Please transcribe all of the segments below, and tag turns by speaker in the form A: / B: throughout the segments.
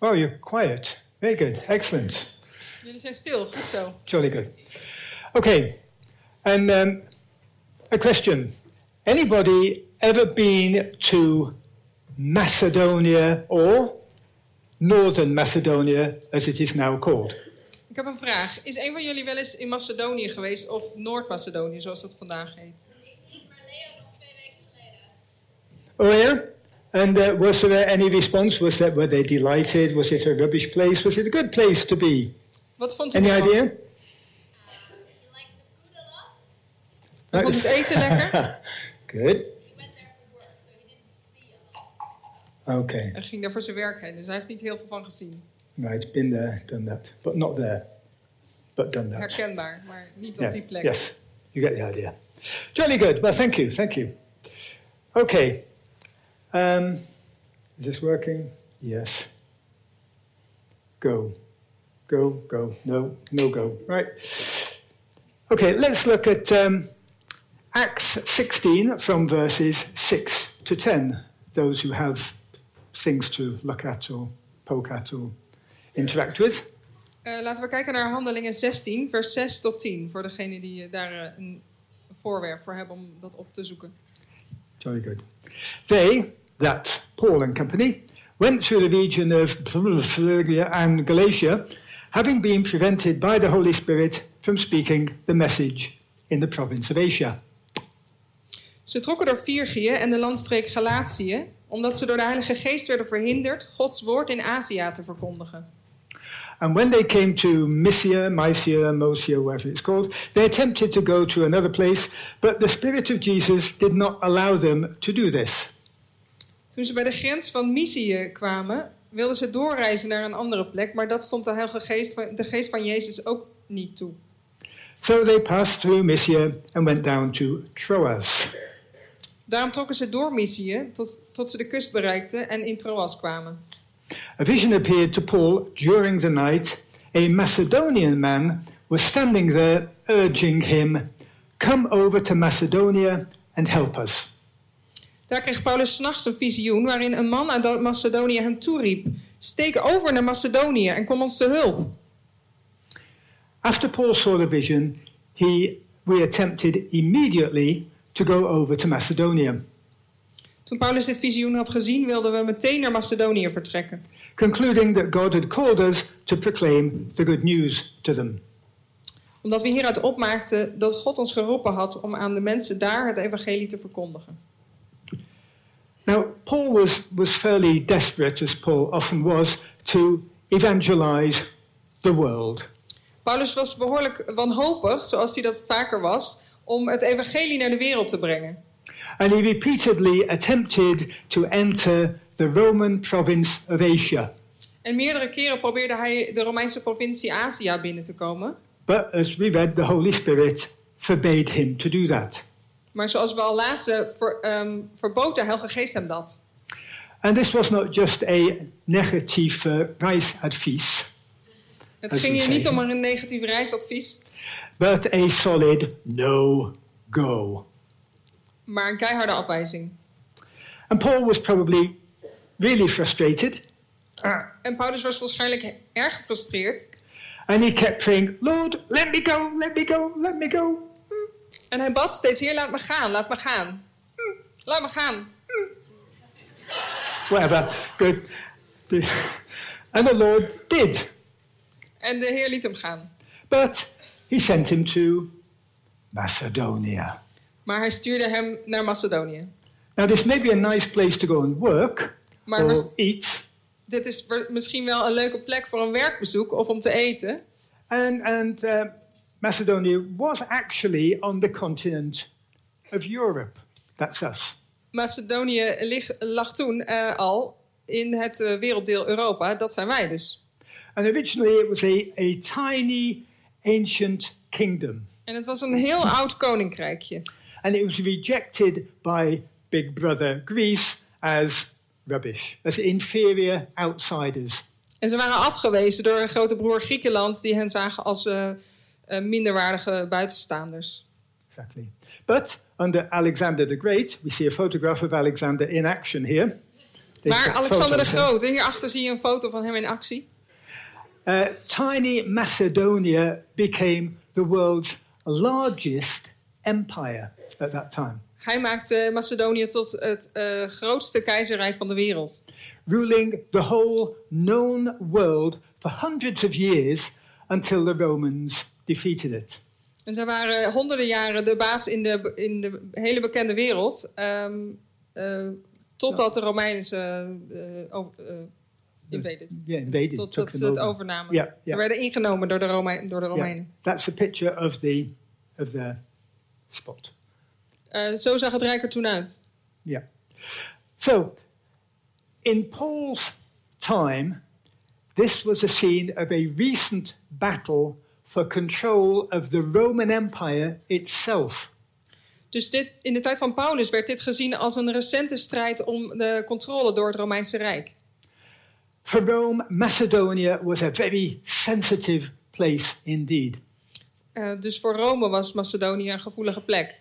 A: Oh, you're quiet. Very good. Excellent.
B: Jullie zijn stil, goed zo.
A: Jolly good. Okay. And um, a question. Anybody ever been to Macedonia or Northern Macedonia, as it is now called?
B: Ik heb een vraag. Is een van jullie wel eens in Macedonië geweest of Noord-Macedonië, zoals dat vandaag heet?
A: Oh, yeah? And uh, was there any response? Was that were they delighted? Was it a rubbish place? Was it a good place to be?
B: Wat vond je
A: Any
B: ervan?
A: idea?
B: Je vond het eten lekker?
A: Good. He went there for work, so he didn't see a lot. Okay.
B: Hij ging daar voor zijn werk heen, dus hij heeft niet heel veel van gezien.
A: Right, been there, done that, but not there, but done that.
B: Herkenbaar, maar niet op
A: Yeah,
B: die plek.
A: Yes, you get the idea. Jolly good. Well, thank you, thank you. Okay. Um, is this working? Yes. Go. Go, go. No, no go. Right. Okay, let's look at um, Acts 16 from verses 6 to 10. Those who have things to look at or poke at or interact with.
B: Eh, laten we kijken naar Handelingen 16, vers 6 tot 10. Voor degenen die eh, daar eh, een voorwerp voor hebben om dat op te zoeken.
A: Jolly good. They, that Paul and company, went through the region of Phrygia and Galatia, having been prevented by the Holy Spirit from speaking the message in the province of Asia.
B: Ze trokken door Virgië en de landstreek Galatië, omdat ze door de Heilige Geest werden verhinderd Gods woord in Azië te verkondigen.
A: And when they came to Mysia, Mysia, Mosia, whatever it's called, they attempted to go to another place, but the Spirit of Jesus did not allow them to do this.
B: Toen ze bij de grens van Mysië kwamen, wilden ze doorreizen naar een andere plek, maar dat stond de Heilige Geest van, de Geest van Jezus ook niet toe.
A: So they passed through Mysia and went down to Troas.
B: Daarom trokken ze door Mysië tot, tot ze de kust bereikten en in Troas kwamen.
A: A vision appeared to Paul during the night. A Macedonian man was standing there, urging him, Come over to Macedonia and help us.
B: Daar kreeg Paulus s'nachts een visioen waarin een man uit Macedonië hem toeriep: Steek over naar Macedonië en kom ons te hulp.
A: After Paul saw the vision, he we attempted immediately to go over to Macedonia,
B: Toen Paulus dit visioen had gezien, wilden we meteen naar Macedonië vertrekken.
A: concluding that God had called us to proclaim the good news to them.
B: Omdat we hieruit opmaakten dat God ons geroepen had om aan de mensen daar het evangelie te verkondigen.
A: Now, Paul was, was fairly desperate, as Paul often was, to evangelize the world.
B: Paulus was behoorlijk wanhopig, zoals hij dat vaker was, om het evangelie naar de wereld te brengen.
A: And he repeatedly attempted to enter the Roman province of Asia.
B: En meerdere keren probeerde hij de Romeinse provincie Azië binnen te komen.
A: But as we read, the Holy Spirit forbade him to do that.
B: Maar zoals we al lazen, ver, ehm, verbood de Heilige Geest hem dat.
A: And this was not just a negatief uh, reisadvies,
B: Het ging hier niet om een negatief reisadvies,
A: but a solid no-go.
B: maar een keiharde afwijzing.
A: And Paul was probably really frustrated,
B: En Paulus was waarschijnlijk erg gefrustreerd.
A: and he kept praying, Lord, let me go, let me go, let me go.
B: En hij bad steeds, Heer, laat me gaan, laat me gaan. Hm, laat me gaan.
A: Whatever, good. And the Lord did.
B: En de Heer liet hem gaan.
A: But he sent him to Macedonia.
B: Maar hij stuurde hem naar Macedonië.
A: Now, this may be a nice place to go and work
B: Maar
A: or eat,
B: dit is misschien wel een leuke plek voor een werkbezoek of om te eten.
A: and, and uh, Macedonia was actually on the continent of Europe. That's us.
B: Macedonië lig- lag toen eh, al in het eh, werelddeel Europa. Dat zijn wij dus.
A: And originally, it was a, a tiny, ancient kingdom,
B: En het was een heel oud koninkrijkje.
A: and it was rejected by Big Brother Greece as rubbish, as inferior outsiders.
B: En ze waren afgewezen door een grote broer Griekenland... die hen zagen als eh, eh, minderwaardige buitenstaanders.
A: Exactly. But under Alexander the Great, we see a photograph of Alexander in action here.
B: Maar Alexander de
A: hè?
B: Grote, hierachter zie je een foto van hem in actie.
A: Uh, tiny Macedonia became the world's largest empire at that time,
B: Hij maakte Macedonië tot het eh, grootste keizerrijk van de wereld.
A: ruling the whole known world for hundreds of years until the Romans defeated it.
B: En zij waren honderden jaren de baas in de, in de hele bekende wereld. ehm, eh, totdat de Romeinen ze eh, over- eh, invaded.
A: Yeah, invaded.
B: Tot
A: took
B: dat ze het
A: over.
B: overnamen.
A: Ja,
B: Ze
A: ja.
B: werden ingenomen door de, Rome- door de Romeinen.
A: that's a picture of the of the spot.
B: Zo zag het rijk er toen uit.
A: Yeah. So, in Paul's time, this was a scene of a recent battle for control of the Roman Empire itself.
B: Dus dit, in de tijd van Paulus werd dit gezien als een recente strijd om de controle door het Romeinse Rijk.
A: For Rome, Macedonia was a very sensitive place indeed.
B: Eh, dus voor Rome was Macedonië een gevoelige plek.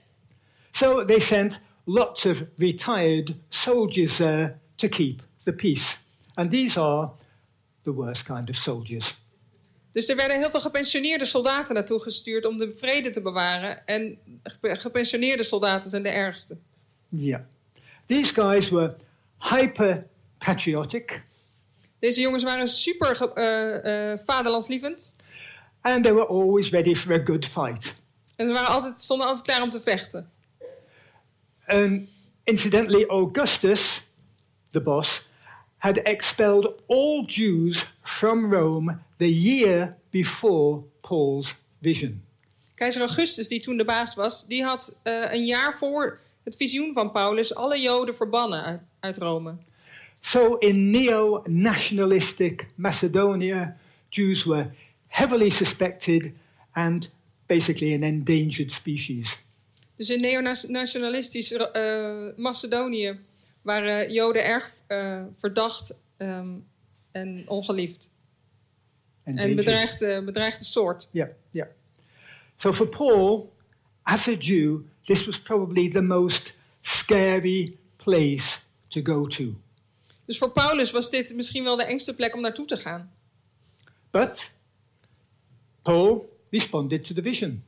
A: So they sent lots of retired soldiers there to keep the peace. And these are the worst kind of soldiers.
B: Dus er werden heel veel gepensioneerde soldaten naartoe gestuurd om de vrede te bewaren. En gepe- gepensioneerde soldaten zijn de ergste.
A: Yeah. These guys were hyper patriotic
B: Deze jongens waren super eh, eh, vaderlandslievend.
A: and they were always ready for a good fight.
B: En ze waren altijd, stonden altijd klaar om te vechten.
A: And incidentally, Augustus, the boss, had expelled all Jews from Rome the year before Paul's vision.
B: Keizer Augustus, die toen de baas was, die had eh, een jaar voor het visioen van Paulus alle Joden verbannen uit, uit Rome.
A: So, in neo nationalistic Macedonia, Jews were heavily suspected and basically an endangered species.
B: Dus in neonationalistisch eh Macedonië waren Joden erg eh, verdacht ehm, en ongeliefd. En bedreigde soort.
A: Yeah, yeah. So, for Paul, as a Jew, this was probably the most scary place to go to.
B: Dus voor Paulus was dit misschien wel de engste plek om naartoe te gaan.
A: But Paul responded to the vision.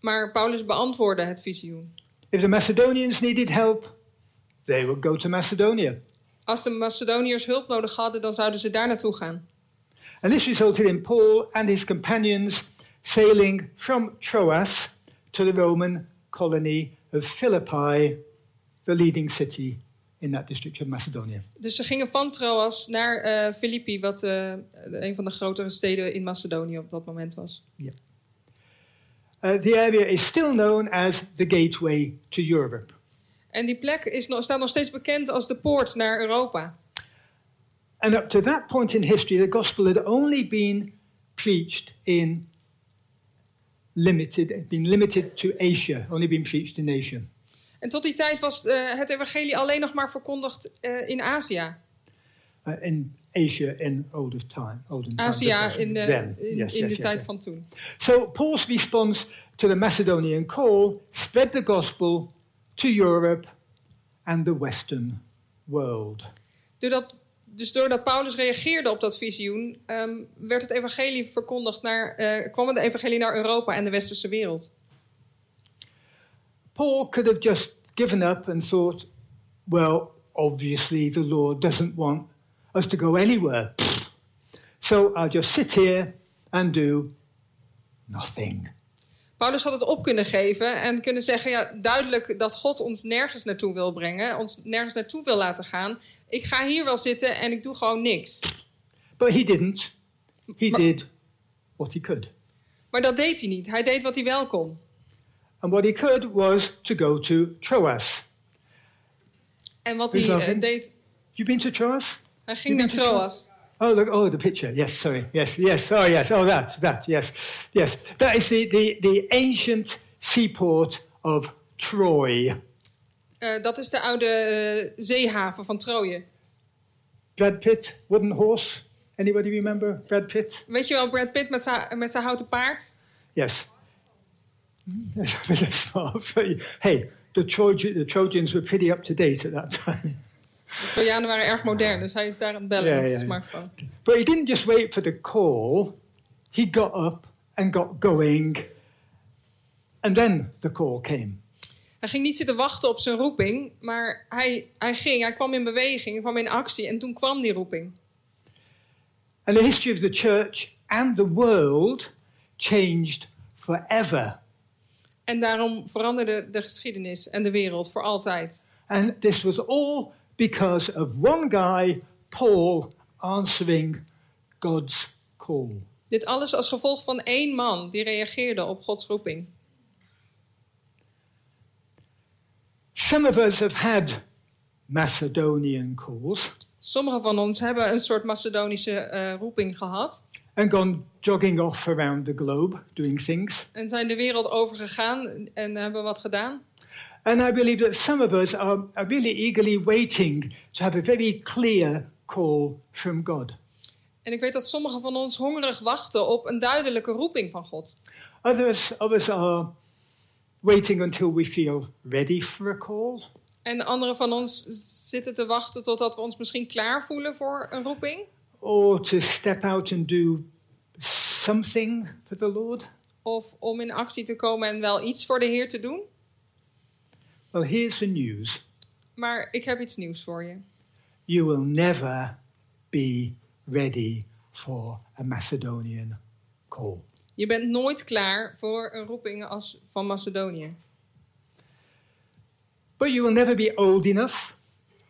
B: Maar Paulus beantwoordde het visioen.
A: If the Macedonians needed help, they would go to Macedonia.
B: Als de Macedoniërs hulp nodig hadden, dan zouden ze daar naartoe gaan.
A: And this resulted in Paul and his companions sailing from Troas to the Roman colony of Philippi, the leading city in that district of Macedonia.
B: Dus ze gingen van Troas naar eh Filippi, wat eh, een van de grotere steden in Macedonië op dat moment was.
A: Uh, the area is still known as the gateway to Europe.
B: En die plek is nog, staat nog steeds bekend als de poort naar Europa.
A: And up to that point in history, the gospel had only been preached in limited, been limited to Asia, only been preached in Asia.
B: En tot die tijd was eh, het evangelie alleen nog maar verkondigd eh, in Azië.
A: Uh, in Asia in older time, olden.
B: Azië in de, in,
A: Yes,
B: in
A: yes,
B: de
A: yes,
B: tijd van toen.
A: So Paul's response to the Macedonian call spread the gospel to Europe and the Western world.
B: Doordat, dus doordat Paulus reageerde op dat visioen, ehm, werd het evangelie verkondigd naar, eh, kwam het evangelie naar Europa en de westerse wereld.
A: Paul could have just given up and thought, well, obviously the Lord doesn't want us to go anywhere. So I'll just sit here and do nothing.
B: Paulus had het op kunnen geven en kunnen zeggen, ja, duidelijk dat God ons nergens naartoe wil brengen, ons nergens naartoe wil laten gaan. Ik ga hier wel zitten en ik doe gewoon niks.
A: But he didn't. He
B: Maar-
A: did what he could.
B: Maar dat deed hij niet. Hij deed wat hij wel kon.
A: And what he could was to go to Troas.
B: En wat hij eh, deed,
A: You been to Troas?
B: hij ging naar Troas.
A: Oh, look, oh, the picture. Yes, sorry. Yes, yes. Oh, yes. Oh, that, that, yes. Yes. That is the, the, the ancient seaport of Troy.
B: Eh, dat is de oude eh, zeehaven van Troje.
A: Brad Pitt, wooden horse. Anybody remember Brad Pitt?
B: Weet je wel, Brad Pitt met zijn met zijn houten paard?
A: Yes. Hey, the, Troja, the Trojans were pretty up to date at that time.
B: De Trojanen waren erg modern, dus hij is daar aan het bellen met zijn smartphone.
A: But he didn't just wait for the call, he got up and got going, and then the call came.
B: Hij ging niet zitten wachten op zijn roeping, maar hij, hij ging, hij kwam in beweging, hij kwam in actie en toen kwam die roeping.
A: And the history of the church and the world changed forever.
B: En daarom veranderde de geschiedenis en de wereld voor altijd.
A: And this was all because of one guy, Paul, answering God's call.
B: Dit alles als gevolg van één man die reageerde op Gods roeping.
A: Some of us have had Macedonian calls
B: Sommigen van ons hebben een soort Macedonische eh, roeping gehad
A: and gone jogging off around the globe doing things.
B: en zijn de wereld overgegaan en hebben wat gedaan.
A: And I believe that some of us are, are really eagerly waiting to have a very clear call from God.
B: En ik weet dat sommigen van ons hongerig wachten op een duidelijke roeping van God.
A: Others of us are waiting until we feel ready for a call.
B: En anderen van ons zitten te wachten totdat we ons misschien klaar voelen voor een roeping.
A: or to step out and do something for the Lord?
B: Of om in actie te komen en wel iets voor de Heer te doen.
A: Well, here's the news
B: Maar ik heb iets nieuws voor je.
A: you will never be ready for a Macedonian call.
B: Je bent nooit klaar voor een roeping als van Macedonië.
A: But you will never be old enough,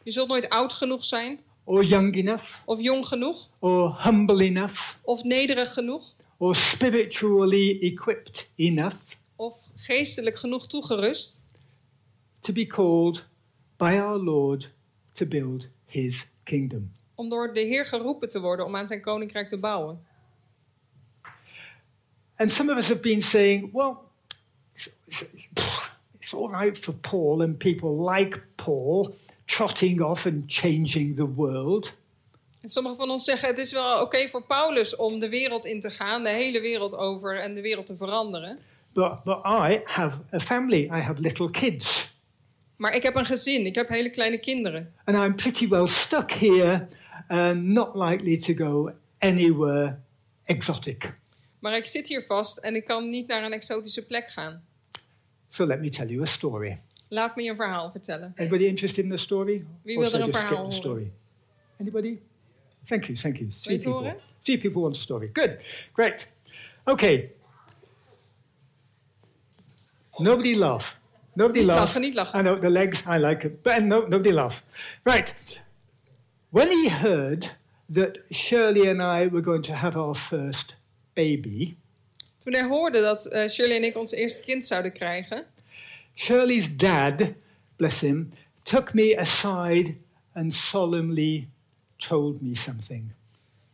B: Je zult nooit oud genoeg zijn,
A: or young enough,
B: of jong genoeg,
A: or humble enough,
B: of nederig genoeg,
A: or spiritually equipped enough
B: of geestelijk genoeg toegerust
A: to be called by our Lord to build his kingdom.
B: om door de Heer geroepen te worden om aan zijn koninkrijk te bouwen.
A: And some of us have been saying, well, it's, it's, it's all right for Paul and people like Paul trotting off and changing the world.
B: En sommigen van ons zeggen het is wel oké voor Paulus om de wereld in te gaan, de hele wereld over en de wereld te veranderen.
A: But, but I have a family, I have little kids,
B: Maar ik heb een gezin, ik heb hele kleine kinderen.
A: and I'm pretty well stuck here and not likely to go anywhere exotic.
B: Maar ik zit hier vast en ik kan niet naar een exotische plek gaan.
A: So let me tell you a story.
B: Laat me je een verhaal vertellen.
A: Anybody interested in the story?
B: Wie wil er een verhaal horen?
A: story? Anybody? Thank you, thank you. Three people.
B: horen?
A: Three people want a story. Good, great. Okay. Nobody laugh. Nobody
B: Niet
A: laugh.
B: lachen, niet lachen.
A: I know the legs. I like it, but no, nobody laugh. Right. When he heard that Shirley and I were going to have our first baby,
B: Toen hij hoorde dat eh, Shirley en ik ons eerste kind zouden krijgen,
A: Shirley's dad, bless him, took me aside and solemnly told me something.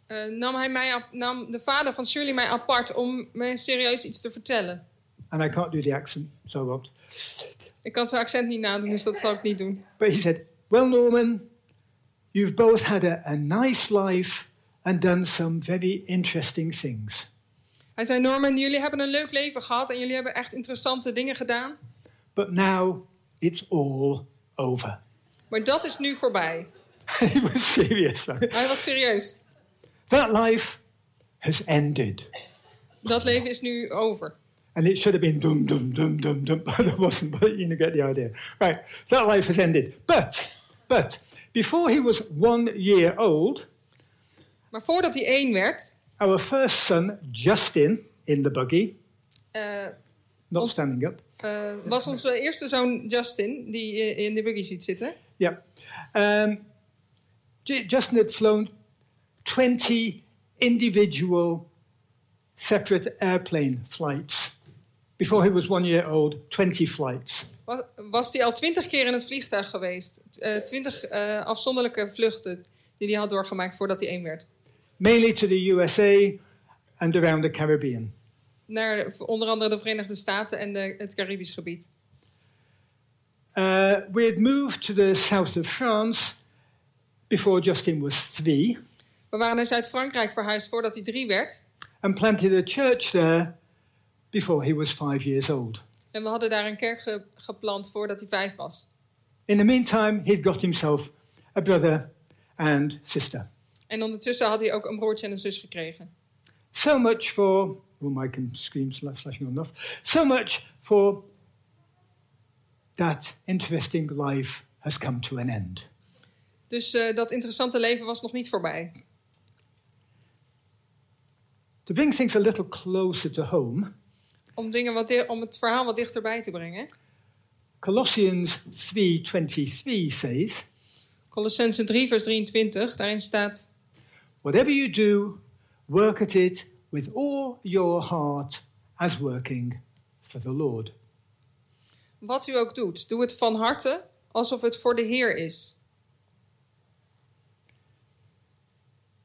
B: eh, nam, hij mij, nam de vader van Shirley mij apart om me serieus iets te vertellen.
A: And I can't do the accent, so won't.
B: Ik kan zijn accent niet nadoen, dus dat zal ik niet doen.
A: But he said, Well, Norman, you've both had a, a nice life and done some very interesting things.
B: Hij zei, Norman, jullie hebben een leuk leven gehad en jullie hebben echt interessante dingen gedaan.
A: But now it's all over.
B: Maar dat is nu voorbij.
A: he was serious.
B: Hij was serieus.
A: That life has ended.
B: Dat leven is nu over.
A: And it should have been dum, dum, dum, dum, dum, but it wasn't, but you get the idea. Right, that life has ended. But, but, before he was one year old,
B: Maar voordat hij één werd,
A: our first son, Justin, in the buggy,
B: eh,
A: not
B: Ons-
A: standing up,
B: eh, was onze eerste zoon Justin, die in de buggy ziet zitten.
A: Yeah. Um, Justin had flown 20 individual separate airplane flights. Before he was one year old, 20 flights.
B: Was, was hij al twintig keer in het vliegtuig geweest. Eh, Twintig eh, afzonderlijke vluchten die hij had doorgemaakt voordat hij één werd.
A: Mainly to the USA and around the Caribbean.
B: Naar onder andere de Verenigde Staten en de, het Caribisch gebied.
A: Uh, we had moved to the south of France before Justin was three
B: We waren naar Zuid-Frankrijk verhuisd voordat hij drie werd.
A: and planted a church there before he was five years old.
B: En we hadden daar een kerk ge- geplant voordat hij vijf was.
A: In the meantime, he'd got himself a brother and sister.
B: En ondertussen had hij ook een broertje en een zus gekregen.
A: So much for, oh, my fla- flashing on off. So much for that interesting life has come to an end.
B: Dus eh, dat interessante leven was nog niet voorbij.
A: To bring things a little closer to home,
B: Om, dingen wat om het verhaal wat dichterbij te brengen.
A: Colossians 3:23 says,
B: Colossense 3, vers 23, daarin staat:
A: "Whatever you do, work at it with all your heart as working for the Lord."
B: Wat u ook doet, doe het van harte alsof het voor de Heer is.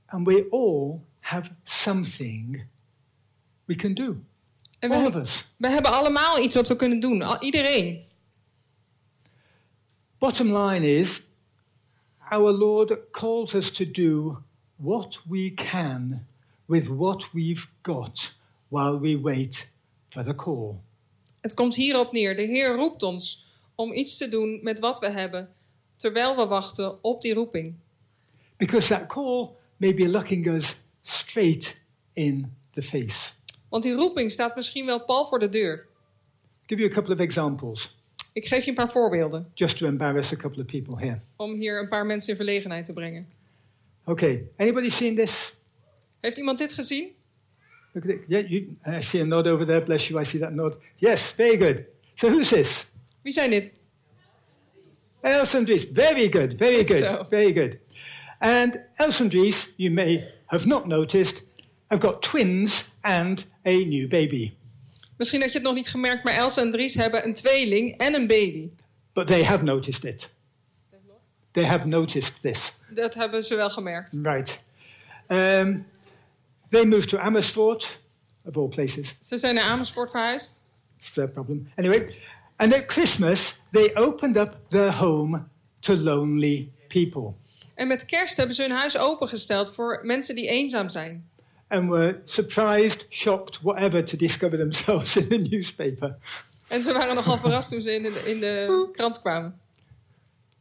A: And we all have something we can do.
B: En we, hebben allemaal iets wat we kunnen doen, al- iedereen.
A: Bottom line is, our Lord calls us to do what we can with what we've got while we wait for the call.
B: Het komt hierop neer. De Heer roept ons om iets te doen met wat we hebben, terwijl we wachten op die roeping.
A: Because that call may be looking us straight in the face.
B: Want die roeping staat misschien wel pal voor de deur.
A: Give you a couple of examples,
B: Ik geef je een paar voorbeelden
A: just to embarrass a couple of people here.
B: om hier een paar mensen in verlegenheid te brengen.
A: Okay, anybody seen this?
B: Heeft iemand dit gezien?
A: Look at it. Yeah, you, I see a nod over there. Bless you. I see that nod. Yes, very good. So who's this?
B: Wie zijn dit?
A: Elson Dries. Very good. Very
B: Good so.
A: Very good. And Elson Dries, you may have not noticed, have got twins and a new baby.
B: Misschien had je het nog niet gemerkt, maar Elsa en Dries hebben een tweeling en een baby.
A: But they have noticed it. They have noticed this.
B: Dat hebben ze wel gemerkt.
A: Right. Um, they moved to Amersfoort, of all places.
B: Ze zijn naar Amersfoort verhuisd.
A: It's a problem. Anyway, and at Christmas, they opened up their home to lonely people
B: En met kerst hebben ze hun huis opengesteld voor mensen die eenzaam zijn.
A: And were surprised, shocked, whatever, to discover themselves in the newspaper.
B: En ze waren nogal verrast toen ze in de, in de krant kwamen.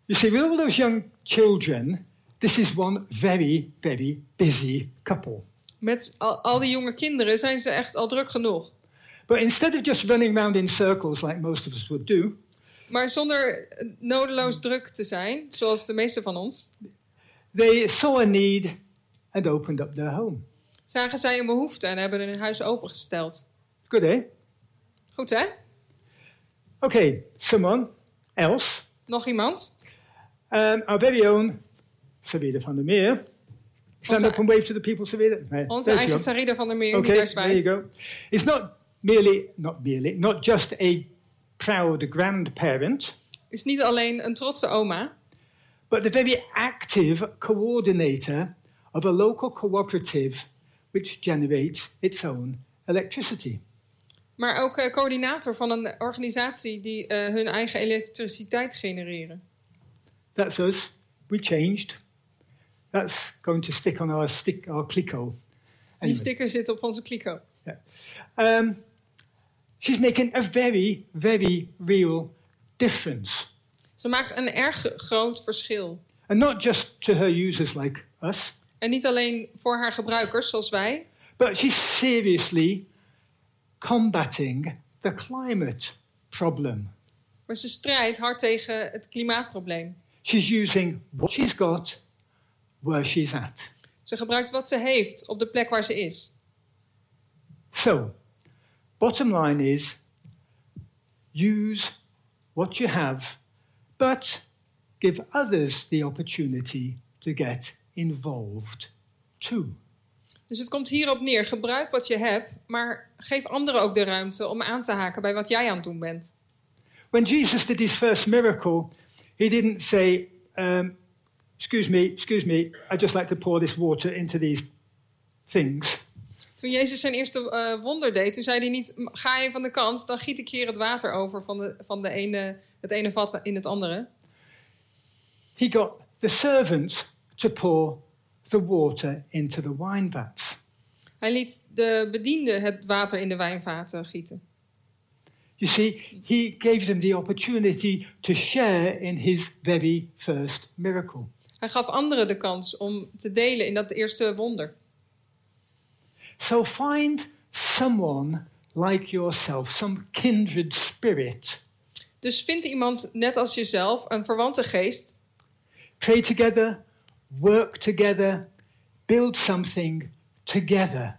A: You see, with all those young children, this is one very, very busy couple.
B: Met al, al die jonge kinderen zijn ze echt al druk genoeg.
A: But instead of just running around in circles like most of us would do,
B: Maar zonder nodeloos druk te zijn, zoals de meeste van ons,
A: they saw a need and opened up their home.
B: Zagen zij een behoefte en hebben hun huis opengesteld.
A: Good, eh?
B: Goed hè?
A: Okay, someone else.
B: Nog iemand?
A: Um, our very own Sarita van der Meer. Stand
B: Onze-
A: up and wave to the people, Sarita. Right,
B: Onze eigen. Sarida van der Meer, die
A: Okay,
B: daar
A: there you go. It's not merely, not merely, not just a proud grandparent,
B: Is niet alleen een trotse oma,
A: but the very active coordinator of a local cooperative which generates its own electricity.
B: maar ook eh, coördinator van een organisatie die eh, hun eigen elektriciteit genereren.
A: That's us. We changed. That's going to stick on our stick, our Clico.
B: Die sticker zit op onze kliko.
A: Um, she's making a very, very real difference.
B: Ze maakt een erg groot verschil.
A: And not just to her users like us,
B: En niet alleen voor haar gebruikers, zoals wij,
A: but she's seriously combating the climate problem.
B: maar ze strijdt hard tegen het klimaatprobleem.
A: She's using what she's got where she's at.
B: Ze gebruikt wat ze heeft op de plek waar ze is.
A: So, bottom line is use what you have, but give others the opportunity to get involved too.
B: Dus het komt hierop neer. Gebruik wat je hebt, maar geef anderen ook de ruimte om aan te haken bij wat jij aan het doen bent.
A: When Jesus did his first miracle, he didn't say, um, Excuse me, excuse me, I'd just like to pour this water into these things.
B: Toen Jezus zijn eerste eh, wonder deed, toen zei hij niet: "M- ga even van de kant, dan giet ik hier het water over van, de, van de ene, het ene vat in het andere.
A: He got the servants to pour the water into the wine vats.
B: Hij liet de bedienden het water in de wijnvaten gieten.
A: You see, he gave them the opportunity to share in his very first miracle.
B: Hij gaf anderen de kans om te delen in dat eerste wonder.
A: So find someone like yourself, some kindred spirit.
B: Dus vind iemand net als jezelf, een verwante geest.
A: Pray together, work together, build something together.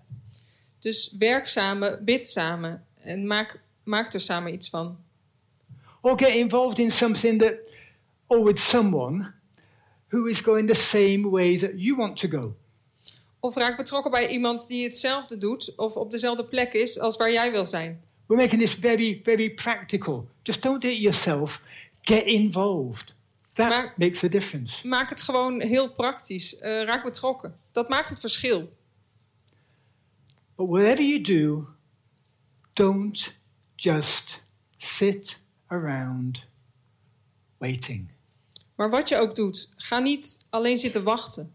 B: Dus werk samen, bid samen en maak, maak er samen iets van.
A: Or get involved in something that, or with someone who is going the same way that you want to go.
B: Of raak betrokken bij iemand die hetzelfde doet of op dezelfde plek is als waar jij wil zijn.
A: We're making this very, very practical. Just don't do it yourself. Get involved. That
B: Maar-
A: makes a difference.
B: Maak het gewoon heel praktisch. Eh, raak betrokken. Dat maakt het verschil.
A: But whatever you do, don't just sit around waiting.
B: Maar wat je ook doet, ga niet alleen zitten wachten.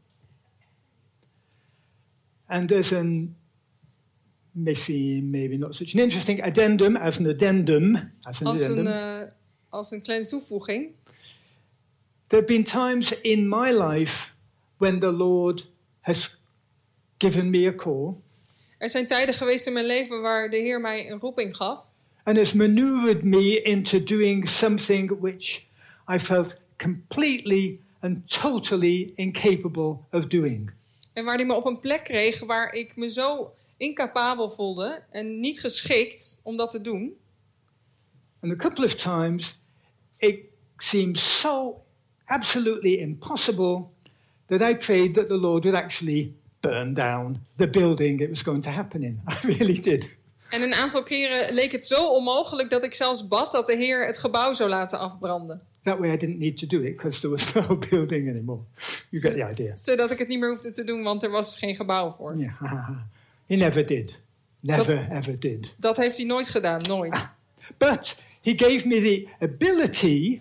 A: And there's an maybe, maybe not such an interesting addendum as an addendum. As an
B: Als een,
A: addendum.
B: eh, als een kleine toevoeging.
A: There have been times in my life when the Lord has given me a call
B: Er zijn tijden geweest in mijn leven waar de Heer mij een roeping gaf.
A: and has maneuvered me into doing something which I felt completely and totally incapable of doing.
B: En waar hij me op een plek kreeg waar ik me zo incapabel voelde en niet geschikt om dat te doen.
A: And a couple of times it seemed so absolutely impossible that I prayed that the Lord would actually burn down the building it was going to happen in. I really did.
B: En een aantal keren leek het zo onmogelijk dat ik zelfs bad dat de Heer het gebouw zou laten afbranden.
A: That way I didn't need to do it because there was no building anymore. You get the idea.
B: Zodat ik het niet meer hoefde te doen, want er was geen gebouw voor.
A: Yeah. he never did. Never ever did.
B: Dat heeft hij nooit gedaan, nooit.
A: But he gave me the ability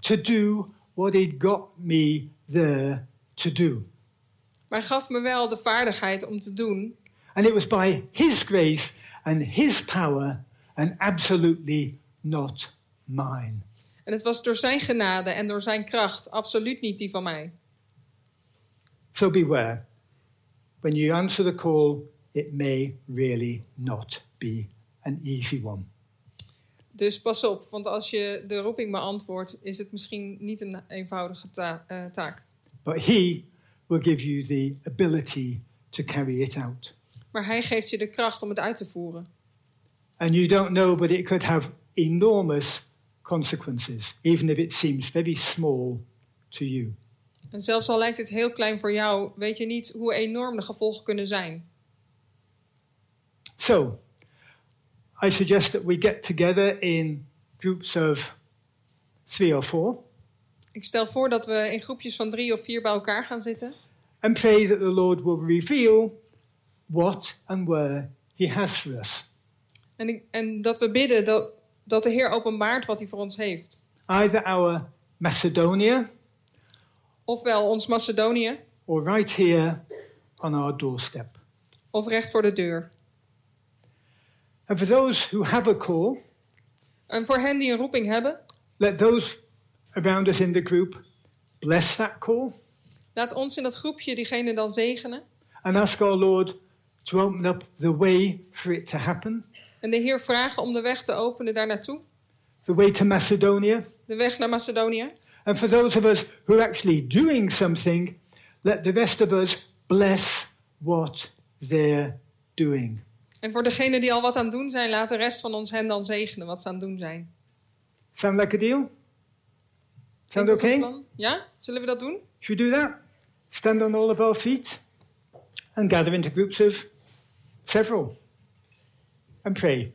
A: to do what he'd got me there to do.
B: Maar hij gaf me wel de vaardigheid om te doen.
A: And it was by his grace and his power and absolutely not mine.
B: En het was door zijn genade en door zijn kracht, absoluut niet die van mij.
A: So beware. When you answer the call, it may really not be an easy one.
B: Dus pas op, want als je de roeping beantwoordt, is het misschien niet een eenvoudige ta- eh, taak.
A: But he will give you the ability to carry it out.
B: Maar hij geeft je de kracht om het uit te voeren.
A: And you don't know, but it could have enormous consequences, even if it seems very small to you.
B: En zelfs al lijkt het heel klein voor jou, weet je niet hoe enorm de gevolgen kunnen zijn.
A: So, I suggest that we get together in groups of three or four
B: Ik stel voor dat we in groepjes van drie of vier bij elkaar gaan zitten.
A: and pray that the Lord will reveal what and where He has for us.
B: En, ik- en dat we bidden dat, dat de Heer openbaart wat hij voor ons heeft.
A: Either our Macedonia
B: Ofwel ons Macedonië,
A: or right here on our doorstep.
B: of recht voor de deur.
A: And for those who have a call,
B: En voor hen die een roeping hebben,
A: let those around us in the group bless that call
B: laat ons in dat groepje diegene dan zegenen.
A: and ask our Lord to open up the way for it to happen,
B: En de Heer vragen om de weg te openen daar naartoe.
A: the way to Macedonia.
B: De weg naar Macedonië.
A: And for those of us who are actually doing something, let the rest of us bless what they're doing.
B: En voor degenen die al wat aan het doen zijn, laat de rest van ons hen dan zegenen wat ze aan het doen zijn.
A: Sound like a deal? Sound okay?
B: plan? Ja? Zullen we dat doen?
A: Should we do that? Stand on all of our feet and gather into groups of several and pray.